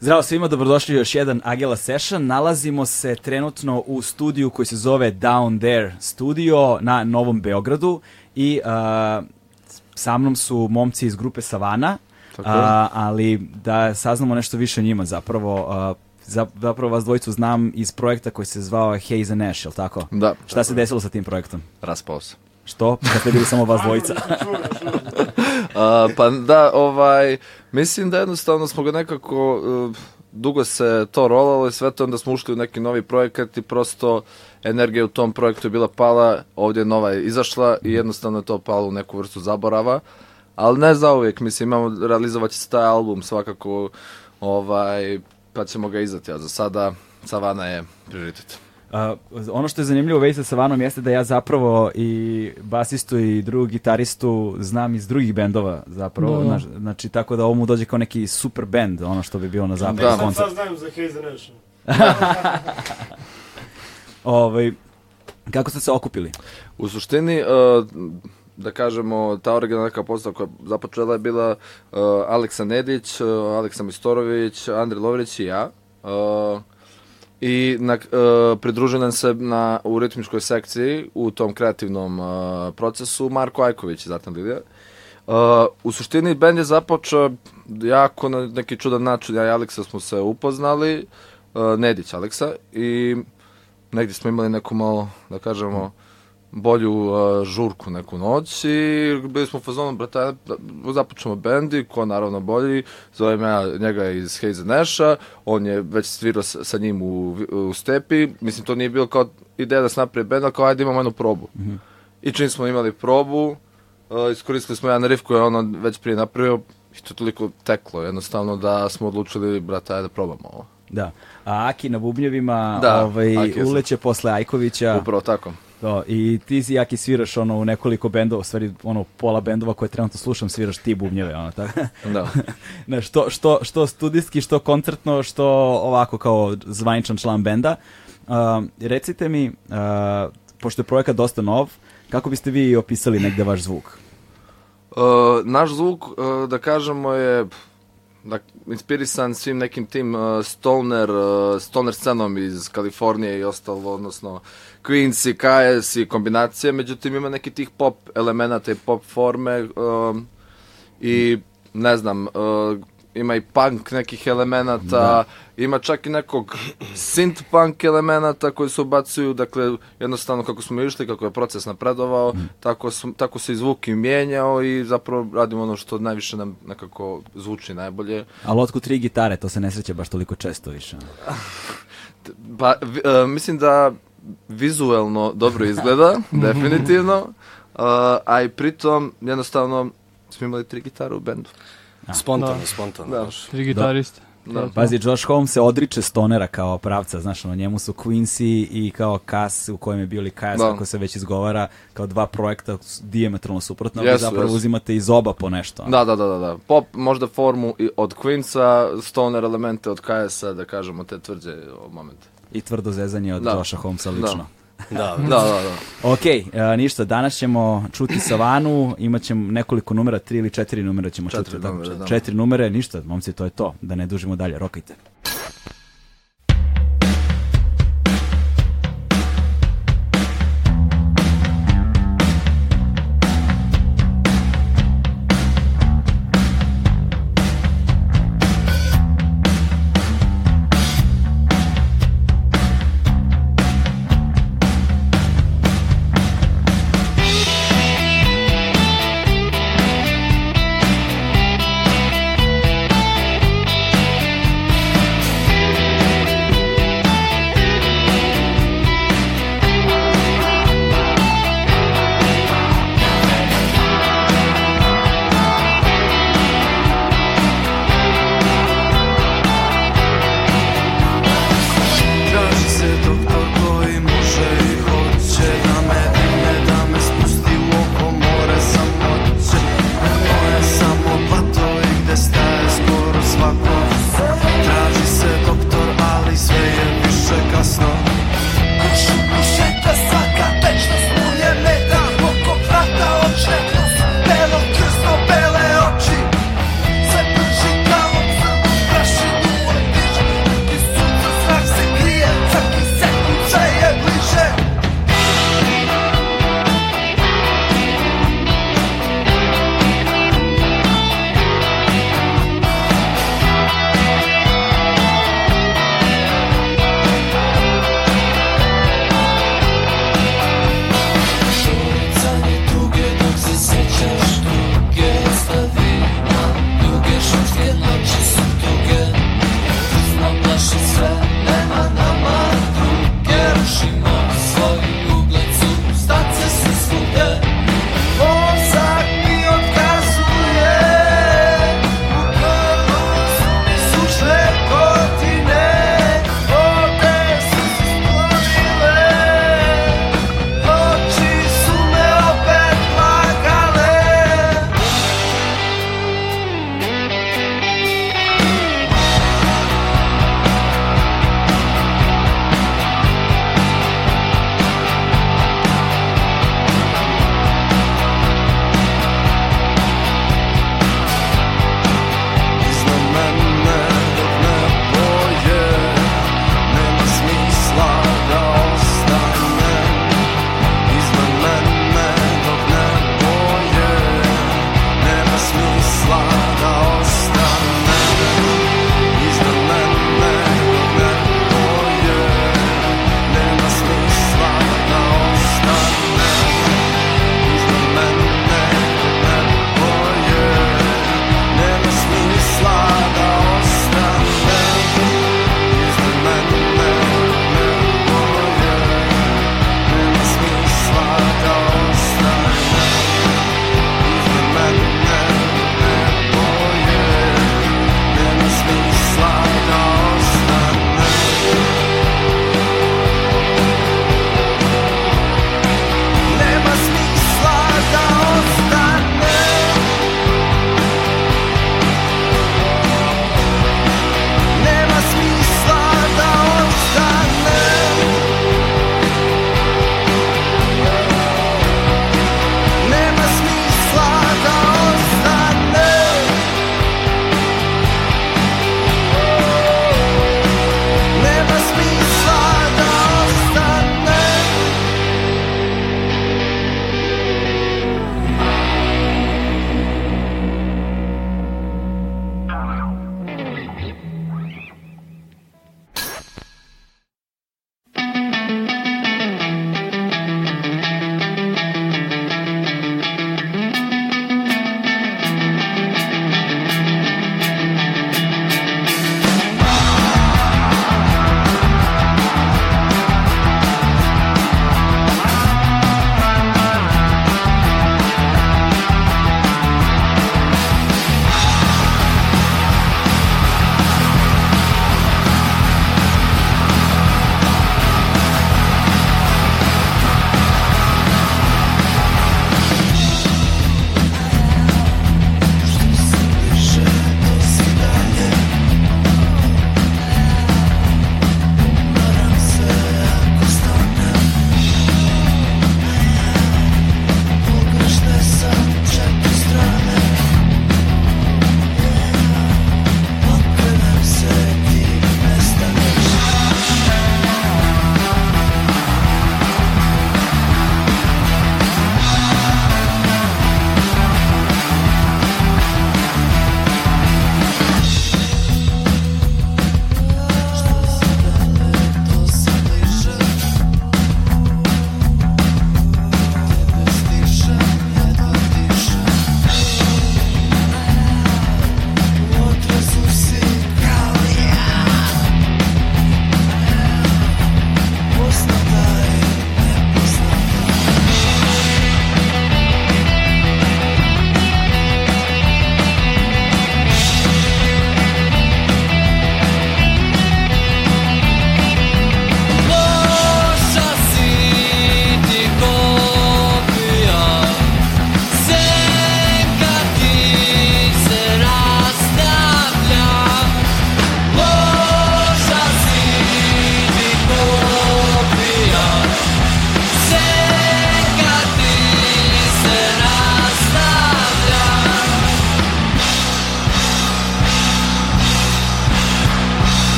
Zdravo svima, dobrodošli u još jedan Agela Session. Nalazimo se trenutno u studiju koji se zove Down There Studio na Novom Beogradu i uh, sa mnom su momci iz grupe Savana. A, ali da saznamo nešto više o njima zapravo. uh, za- zapravo vas dvojicu znam iz projekta koji se zvao Haze and Ash, jel tako? Da. Šta se desilo sa tim projektom? Raspao se. Što? Kad ste bili samo vas dvojica? A, pa da, ovaj, mislim da jednostavno smo ga nekako, uh, dugo se to rolalo i sve to, onda smo ušli u neki novi projekat i prosto energija u tom projektu je bila pala, ovdje je nova izašla i jednostavno je to palo u neku vrstu zaborava, ali ne za uvijek, mislim, imamo, realizovat će se taj album svakako, ovaj, pa ćemo ga izdati, a za sada Savana je prioritet. Uh, ono što je zanimljivo u vezi sa Savanom jeste da ja zapravo i basistu i drugog gitaristu znam iz drugih bendova zapravo. Da. Znaš, znači tako da ovo mu dođe kao neki super band, ono što bi bilo na zapadu Da. Koncert. sad znam za Haze Nation. Ovaj, kako ste se okupili? U suštini, uh, da kažemo, ta originalna neka postava koja započela je bila uh, Aleksa Nedić, uh, Aleksa Mistorović, Andri Lovrić i ja. Uh, I na, uh, pridružio se na, u ritmičkoj sekciji u tom kreativnom uh, procesu Marko Ajković i Zatan Lidija. Uh, u suštini bend je započeo jako na neki čudan način. Ja i Aleksa smo se upoznali, uh, Nedić Aleksa, i negdje smo imali neku malo, da kažemo, bolju uh, žurku neku noć i bili smo u fazonu, brate, da započnemo bend i ko naravno bolji, zovem ja njega iz Haze Nasha, on je već svirao sa, sa njim u, u stepi, mislim to nije bilo kao ideja da se napravi bend, ali kao ajde imamo jednu probu. I čim smo imali probu, uh, iskoristili smo jedan riff koji je ono već prije napravio i to je toliko teklo jednostavno da smo odlučili, brate, ajde da probamo ovo. Da. A Aki na bubnjevima Da, ovaj, uleće posle Ajkovića. Upravo tako. To, I ti si Aki sviraš ono u nekoliko bendova, u stvari ono pola bendova koje trenutno slušam sviraš ti bubnjeve. Ono, tako. Da. Ne, što, što, što studijski, što koncertno, što ovako kao zvaničan član benda. Um, recite mi, uh, pošto je projekat dosta nov, kako biste vi opisali negde vaš zvuk? Uh, naš zvuk, uh, da kažemo, je da, inspirisan svim nekim tim uh, stoner, uh, stoner scenom iz Kalifornije i ostalo, odnosno Queens i KS i kombinacije, međutim ima neki tih pop elemenata i pop forme um, i ne znam, uh, ima i punk nekih elemenata, ima čak i nekog synth punk elemenata koji se ubacuju, dakle jednostavno kako smo išli, kako je proces napredovao, tako, smo, tako se i zvuk i mijenjao i zapravo radimo ono što najviše nam nekako zvuči najbolje. Ali otkud tri gitare, to se ne sreće baš toliko često više. Pa, vi- e, mislim da vizuelno dobro izgleda, definitivno, uh, a i pritom jednostavno smo imali tri gitare u bendu. Spontano, Da. spontano. Da. baš. Tri gitariste. Da. Pazi, Josh Holmes se odriče stonera kao pravca, znaš, ono, njemu su Quincy i kao Cass, u kojem je bio li Cass, Da. kako se već izgovara, kao dva projekta s- dijametralno suprotno, ali zapravo jesu. uzimate iz oba po nešto. ono. Da, da, da, da, da. Pop možda formu i od Queensa, stoner elemente od KS-a, da kažemo, te tvrđe momente. I tvrdo zezanje od Da. Josha Holmesa lično. Da, Da, da, da. Ok, e, ništa, danas ćemo čuti Savanu, imat ćemo nekoliko numera, tri ili četiri numera ćemo Četiri čuti. tako? numere, da. Četiri numere, ništa, momci, to je to, da ne dužimo dalje, rokajte. shit.